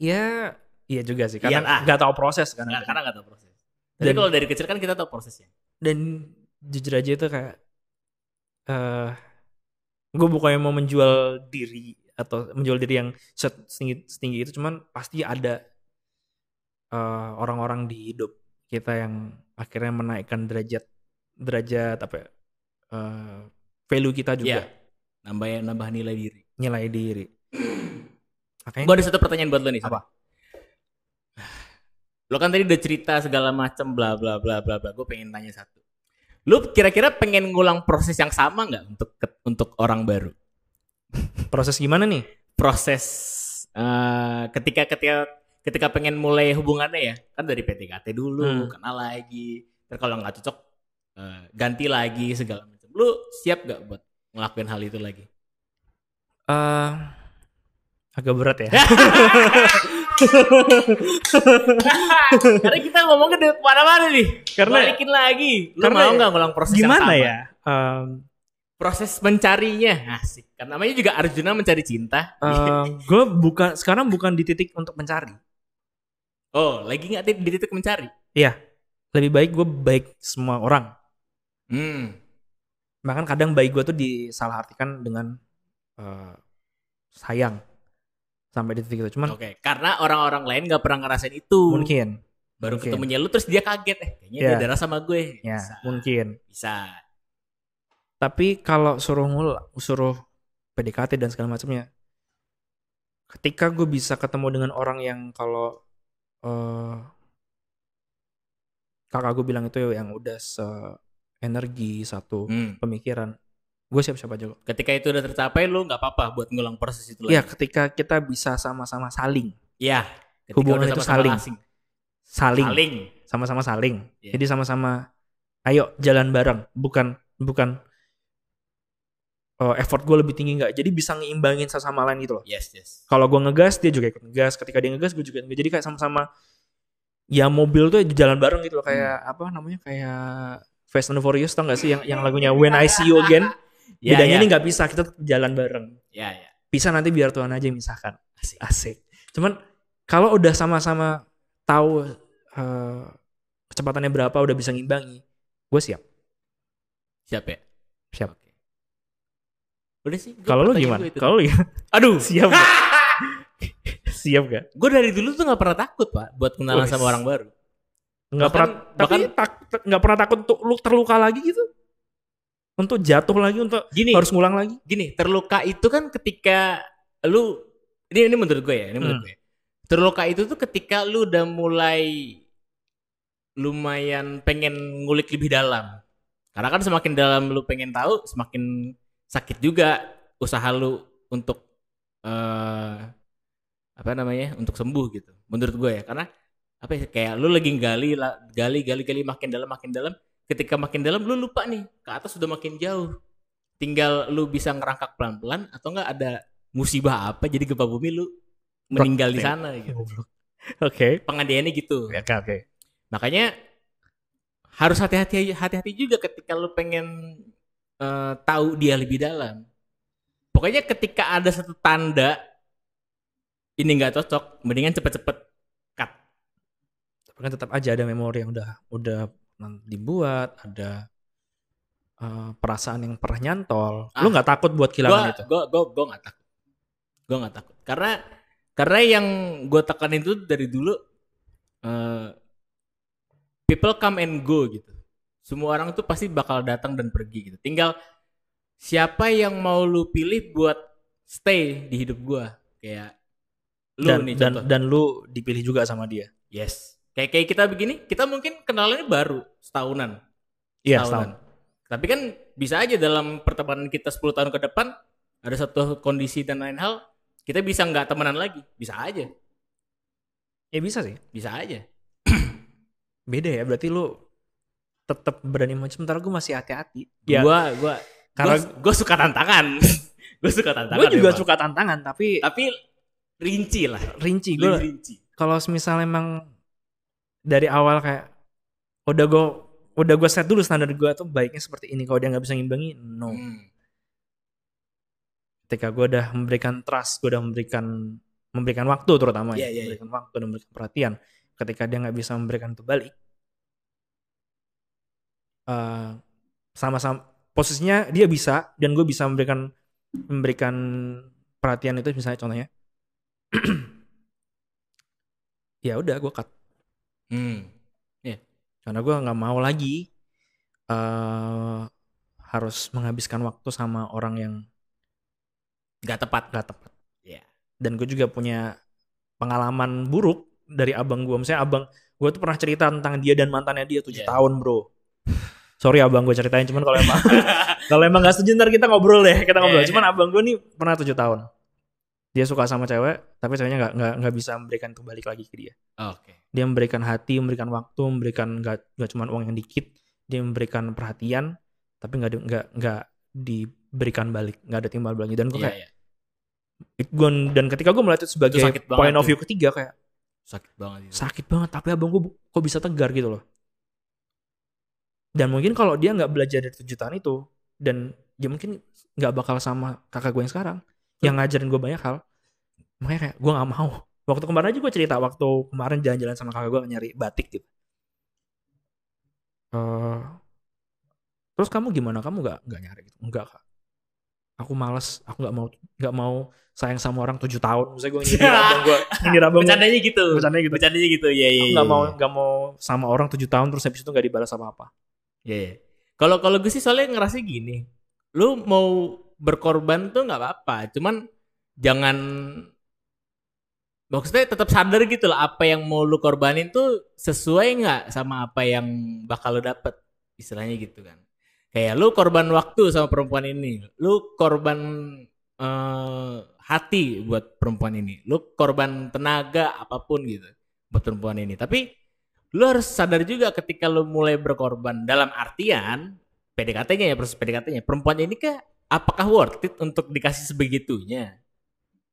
ya iya juga sih
Iya,
karena
ah.
nggak tahu proses kan
Nah, karena nggak tahu proses. Tapi
Dan-
kalau dari kecil kan kita tahu prosesnya.
dan jujur aja itu kayak eh gue bukannya mau menjual diri atau menjual diri yang set- setinggi, setinggi itu cuman pasti ada eh, orang-orang di hidup kita yang akhirnya menaikkan derajat derajat apa ya, eh, value kita juga
Iya. Nambah nambah nilai diri.
nilai diri makanya
Gue ada satu pertanyaan buat lo nih.
Apa?
Lo kan tadi udah cerita segala macam bla bla bla bla bla. Gue pengen tanya satu. Lo kira-kira pengen ngulang proses yang sama nggak untuk untuk orang baru?
proses gimana nih
Proses eh, ketika ketika ketika pengen mulai hubungannya ya kan dari PDKT dulu
Hmm.
kenal lagi. Terus kalau nggak cocok eh, ganti lagi segala macam. Lu siap gak buat ngelakuin hal itu lagi?
Eh, agak berat ya
Karena kita ngomongnya dari mana-mana nih.
Karena-
balikin lagi. Lu
karena
mau nggak ngulang proses yang
gimana
sama?
ya Em,
Proses mencarinya asik. Karena namanya juga Arjuna mencari cinta.
gue bukan sekarang bukan di titik untuk mencari
Oh, lagi nggak di di titik mencari?
lebih baik gue baik semua orang
Hmm.
bahkan kadang baik gue tuh disalahartikan dengan eh, sayang sampai di titik itu cuman
Oke, karena orang-orang lain nggak pernah ngerasain itu.
mungkin
Baru
mungkin.
ketemunya lu terus dia kaget eh kayaknya
Ya.
dia darah sama gue.
ya
Bisa.
mungkin
Bisa.
tapi kalau suruh ngul suruh PDKT dan segala macamnya ketika gue bisa ketemu dengan orang yang kalau eh kakak gue bilang itu yang udah se energi satu
Hmm.
pemikiran gue siap-siap aja kok
Ketika itu udah tercapai lu nggak apa-apa buat ngulang proses itu
ya
lagi.
ketika kita bisa sama-sama saling
Iya. Ketika
Hubungan
udah
itu
sama-sama
saling.
asing.
saling
Saling.
sama-sama saling
Iya.
jadi sama-sama ayo jalan bareng bukan bukan eh, effort gue lebih tinggi nggak. Jadi bisa ngeimbangin sama lain gitu loh.
Yes, yes.
Kalau gue ngegas dia juga ikut ngegas. Ketika dia ngegas gue juga ngegas. Jadi kayak sama-sama ya mobil tuh jalan bareng gitu loh kayak
Hmm.
apa namanya kayak Fast and Furious tau gak sih yang yang lagunya When I See You Again.
Ya,
Bedanya
ya.
ini nggak bisa kita jalan bareng.
Ya, ya.
Bisa nanti biar Tuhan aja yang misahkan.
Asik.
Asik. Cuman kalau udah sama-sama tahu eh, kecepatannya berapa udah bisa ngimbangi, gue siap.
Siap ya?
Siap.
Oke. Udah sih.
Kalau lu gimana? Kalau lu gimana?
Aduh,
siap gak? siap gak?
gue dari dulu tuh nggak pernah takut pak buat kenalan sama orang baru. Bahkan-
pernah, tapi
bahkan-
tak, nggak pernah takut untuk lu terluka lagi gitu? Untuk jatuh lagi, untuk
Gini,
harus ngulang lagi?
gini terluka itu kan ketika lu ini ini menurut gue ya, ini menurut
Hmm.
gue. Terluka itu tuh ketika lu udah mulai lumayan pengen ngulik lebih dalam. Karena kan semakin dalam lu pengen tahu, semakin sakit juga usaha lu untuk eh apa namanya? untuk sembuh gitu. Menurut gue ya, karena apa ya kayak lu lagi gali gali gali gali makin dalam makin dalam, ketika makin dalam lu lupa nih, ke atas sudah makin jauh. Tinggal lu bisa ngerangkak pelan-pelan atau enggak ada musibah apa jadi gempa bumi lu meninggal di sana gitu.
Oke.
Pengandaiannya gitu.
Oke, oke.
Makanya harus hati-hati hati-hati juga ketika lu pengen eh, tahu dia lebih dalam. Pokoknya ketika ada satu tanda ini nggak cocok, mendingan cepet-cepet cut.
Tapi kan tetap aja ada memori yang udah udah dibuat, ada eh, perasaan yang pernah nyantol. Lu
Ah.
nggak takut buat
Gua
kehilangan itu?
gua gua gua nggak takut. Gua nggak takut. Karena karena yang gue tekanin itu dari dulu eh, people come and go gitu. Semua orang tuh pasti bakal datang dan pergi gitu. Tinggal siapa yang mau lu pilih buat stay di hidup gua. Kayak lu
dan,
nih
dan
contoh.
dan lu dipilih juga sama dia.
yes. Kayak kayak kita begini, kita mungkin kenalannya baru setahunan.
Iya,
Setahunan. Tapi kan bisa aja dalam pertemanan kita 10 tahun ke depan ada satu kondisi dan lain hal, kita bisa nggak temenan lagi. Bisa aja.
Ya bisa sih.
Bisa aja.
Beda ya, berarti lu tetap berani maju. Sementara gue masih hati-hati. Ya,
Gua gua
karena
gua, gua suka tantangan. gua suka tantangan.
gue juga
memang.
suka tantangan, tapi
Tapi rinci lah.
rinci. Gue
rinci.
kalau misalnya emang dari awal kayak udah gue udah gue set dulu standar gue tuh baiknya seperti ini. Kalau dia nggak bisa ngimbangi, no.
Hmm.
Ketika gue udah memberikan trust, gue udah memberikan memberikan waktu terutama
Iya,
ya,
iya, iya.
memberikan waktu dan memberikan perhatian. Ketika dia nggak bisa memberikan itu balik, eh, sama-sama posisinya dia bisa dan gue bisa memberikan memberikan perhatian itu misalnya contohnya ya udah gue cut
Hmm.
karena gue nggak mau lagi eh harus menghabiskan waktu sama orang yang
Gak tepat.
gak tepat
Iya.
dan gue juga punya pengalaman buruk dari abang gue misalnya abang gue tuh pernah cerita tentang dia dan mantannya dia tujuh
Iya.
tahun bro sorry abang gue ceritain cuman kalau emang kalau emang gak setuju ntar kita ngobrol deh kita ngobrol
Iya.
cuman abang gue nih pernah tujuh tahun dia suka sama cewek tapi ceweknya nggak nggak nggak bisa memberikan itu balik lagi ke dia
Oke.
dia memberikan hati memberikan waktu memberikan nggak nggak cuma uang yang dikit dia memberikan perhatian tapi nggak nggak nggak diberikan balik nggak ada timbal baliknya dan gue
Iya,
kayak
iya.
it- gua- dan ketika gue melihat itu sebagai
Itu
point of
tuh.
view ketiga kayak
Sakit banget itu.
sakit banget tapi abang gue kok bisa tegar gitu loh dan mungkin kalau dia nggak belajar dari tujuh tahun itu dan dia mungkin nggak bakal sama kakak gue yang sekarang yang ngajarin gue banyak hal makanya kayak gue nggak mau waktu kemarin aja gue cerita waktu kemarin jalan-jalan sama kakak gue nyari batik gitu Eh, terus kamu gimana kamu nggak nggak nyari gitu enggak kak aku males aku nggak mau nggak mau sayang sama orang tujuh tahun misalnya gue nyindir abang gue nyindir abang
Bercandanya gitu.
Bercandanya gitu.
Bercandanya gitu. Iya, iya.
aku
iya,
nggak mau
iya.
nggak mau sama orang tujuh tahun terus habis itu nggak dibalas apa apa
Iya, iya. Kalau kalau gue sih soalnya ngerasa gini, lu mau berkorban tuh nggak apa-apa, cuman jangan maksudnya tetap sadar gitu lah apa yang mau lu korbanin tuh sesuai nggak sama apa yang bakal lu dapet istilahnya gitu kan. Kayak lu korban waktu sama perempuan ini, lu korban eh, hati buat perempuan ini, lu korban tenaga apa pun gitu buat perempuan ini. Tapi lu harus sadar juga ketika lu mulai berkorban dalam artian PDKT-nya ya proses PDKT-nya perempuan ini kah apakah worth it untuk dikasih sebegitunya?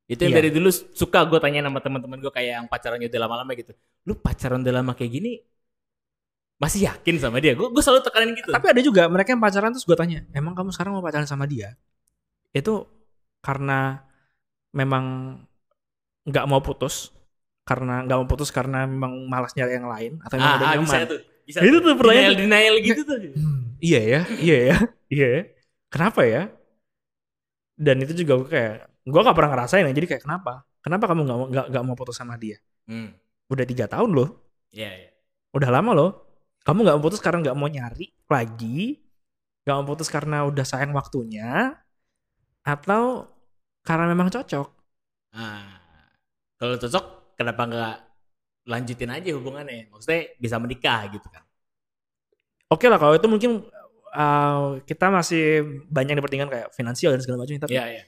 Itu yang
Iya.
dari dulu suka gue tanya sama teman-teman gue kayak yang pacarannya udah lama-lama gitu. Lu pacaran udah lama kayak gini masih yakin sama dia? Gue gue selalu tekanin gitu.
Tapi ada juga mereka yang pacaran terus gue tanya, emang kamu sekarang mau pacaran sama dia? Itu karena memang nggak mau putus, karena nggak mau putus karena memang malas nyari yang lain atau memang
ah,
udah
ah,
nyaman?
bisa tuh. Bisa
Itu
tuh.
pertanyaan
denial, denial gitu tuh.
Hmm, iya ya, iya ya, iya. ya. Kenapa ya? Dan itu juga gue kayak, gue gak pernah ngerasain ya. Jadi kayak kenapa? Kenapa kamu nggak mau- nggak nggak mau putus sama dia?
Hmm.
Udah tiga tahun loh,
Iya, iya.
udah lama loh. Kamu nggak mau putus karena nggak mau nyari lagi, nggak mau putus karena udah sayang waktunya, atau karena memang cocok?
Ah. Kalau cocok kenapa nggak lanjutin aja hubungannya? Maksudnya bisa menikah gitu kan.
Oke lah kalau itu mungkin uh, kita masih banyak dipertingkan kayak finansial dan segala macam. Tapi,
Iya, iya.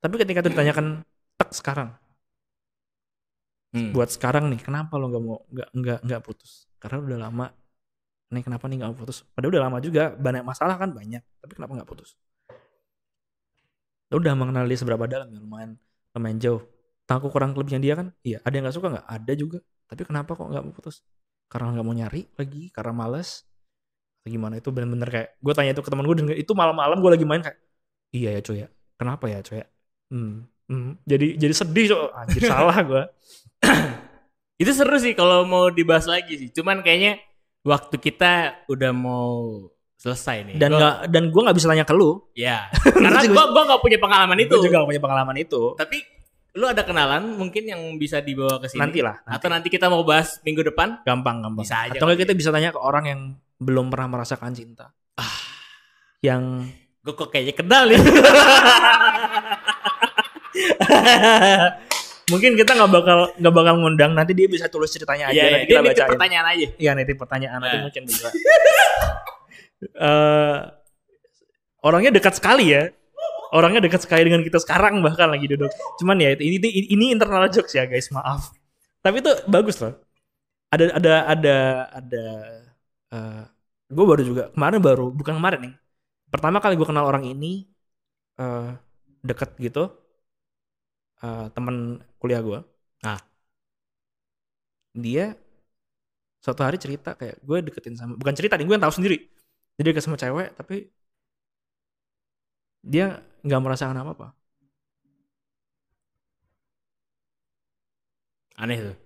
tapi ketika itu ditanyakan tek sekarang,
Hmm.
buat sekarang nih kenapa lo nggak mau nggak nggak nggak putus karena udah lama nih kenapa nih nggak putus padahal udah lama juga banyak masalah kan banyak tapi kenapa nggak putus lo udah mengenal dia seberapa dalam ya lumayan lumayan jauh tahu kurang lebihnya dia kan? Iya. Ada yang nggak suka nggak? Ada juga. Tapi kenapa kok nggak mau putus? Karena nggak mau nyari lagi? Karena males? Atau gimana? Itu bener-bener kayak gue tanya itu ke teman gue dan itu malam-malam gue lagi main kayak iya ya cuy ya. Kenapa ya cuy ya? Hmm, hmm. jadi jadi sedih cuy anjir salah gue
Itu seru sih kalau mau dibahas lagi sih. Cuman kayaknya waktu kita udah mau selesai nih.
dan
Gua-
nggak dan gue nggak bisa tanya ke lu.
Ya. Karena gua gua nggak punya pengalaman itu.
Gue juga gak punya pengalaman itu.
Tapi lu ada kenalan mungkin yang bisa dibawa ke sini.
nanti lah nanti.
Atau nanti kita mau bahas minggu depan?
gampang gampang
Bisa aja
atau kita bisa tanya ke orang yang belum pernah merasakan cinta
Ah.
yang
Gue kok kayaknya kenal nih.
mungkin kita nggak bakal nggak bakal ngundang nanti dia bisa tulis ceritanya aja
iya.
nanti
Dia
kita bacain
pertanyaan aja.
iya nanti pertanyaan nanti
Nah.
mungkin bisa Eh, orangnya dekat sekali ya orangnya dekat sekali dengan kita sekarang bahkan lagi duduk cuman ya ini ini, ini internal jokes ya guys maaf. Tapi itu bagus loh. Ada ada ada ada gue baru juga kemarin baru bukan kemarin nih. Pertama kali gue kenal orang ini eh deket gitu eh teman kuliah gue
Ah.
dia suatu hari cerita kayak gue deketin sama bukan cerita nih gue yang tahu sendiri. Dia deket sama cewek tapi dia nggak merasakan apa apa
Aneh tuh.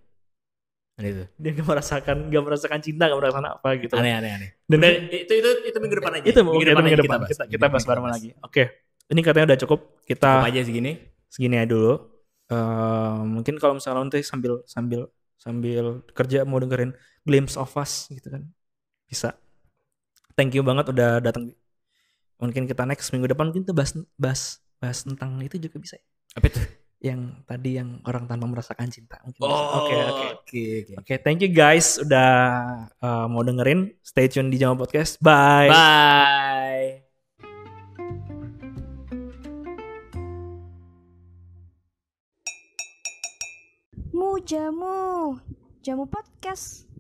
Aneh tuh.
dia nggak merasakan nggak merasakan cinta nggak merasakan apa gitu
Aneh, aneh, aneh.
dan
Dan itu itu itu minggu depan aja.
itu mungkin
depan
minggu depan
bahas.
kita kita bahas
Minggu
bareng lagi oke ini katanya udah cukup kita
Cukup aja segini.
segini aja dulu Eh, mungkin kalau misalnya nanti sambil sambil sambil kerja mau dengerin glimpse of us gitu kan bisa thank you banget udah datang mungkin kita next minggu depan mungkin kita bahas bahas bahas tentang itu juga bisa ya.
Apa itu?
yang tadi yang orang tanpa merasakan cinta mungkin.
Oh,
oke oke
oke, oke.
oke thank you guys udah eh, mau dengerin stay tune di Jamal Podcast bye
Bye.
Mu jamu. Jamu podcast.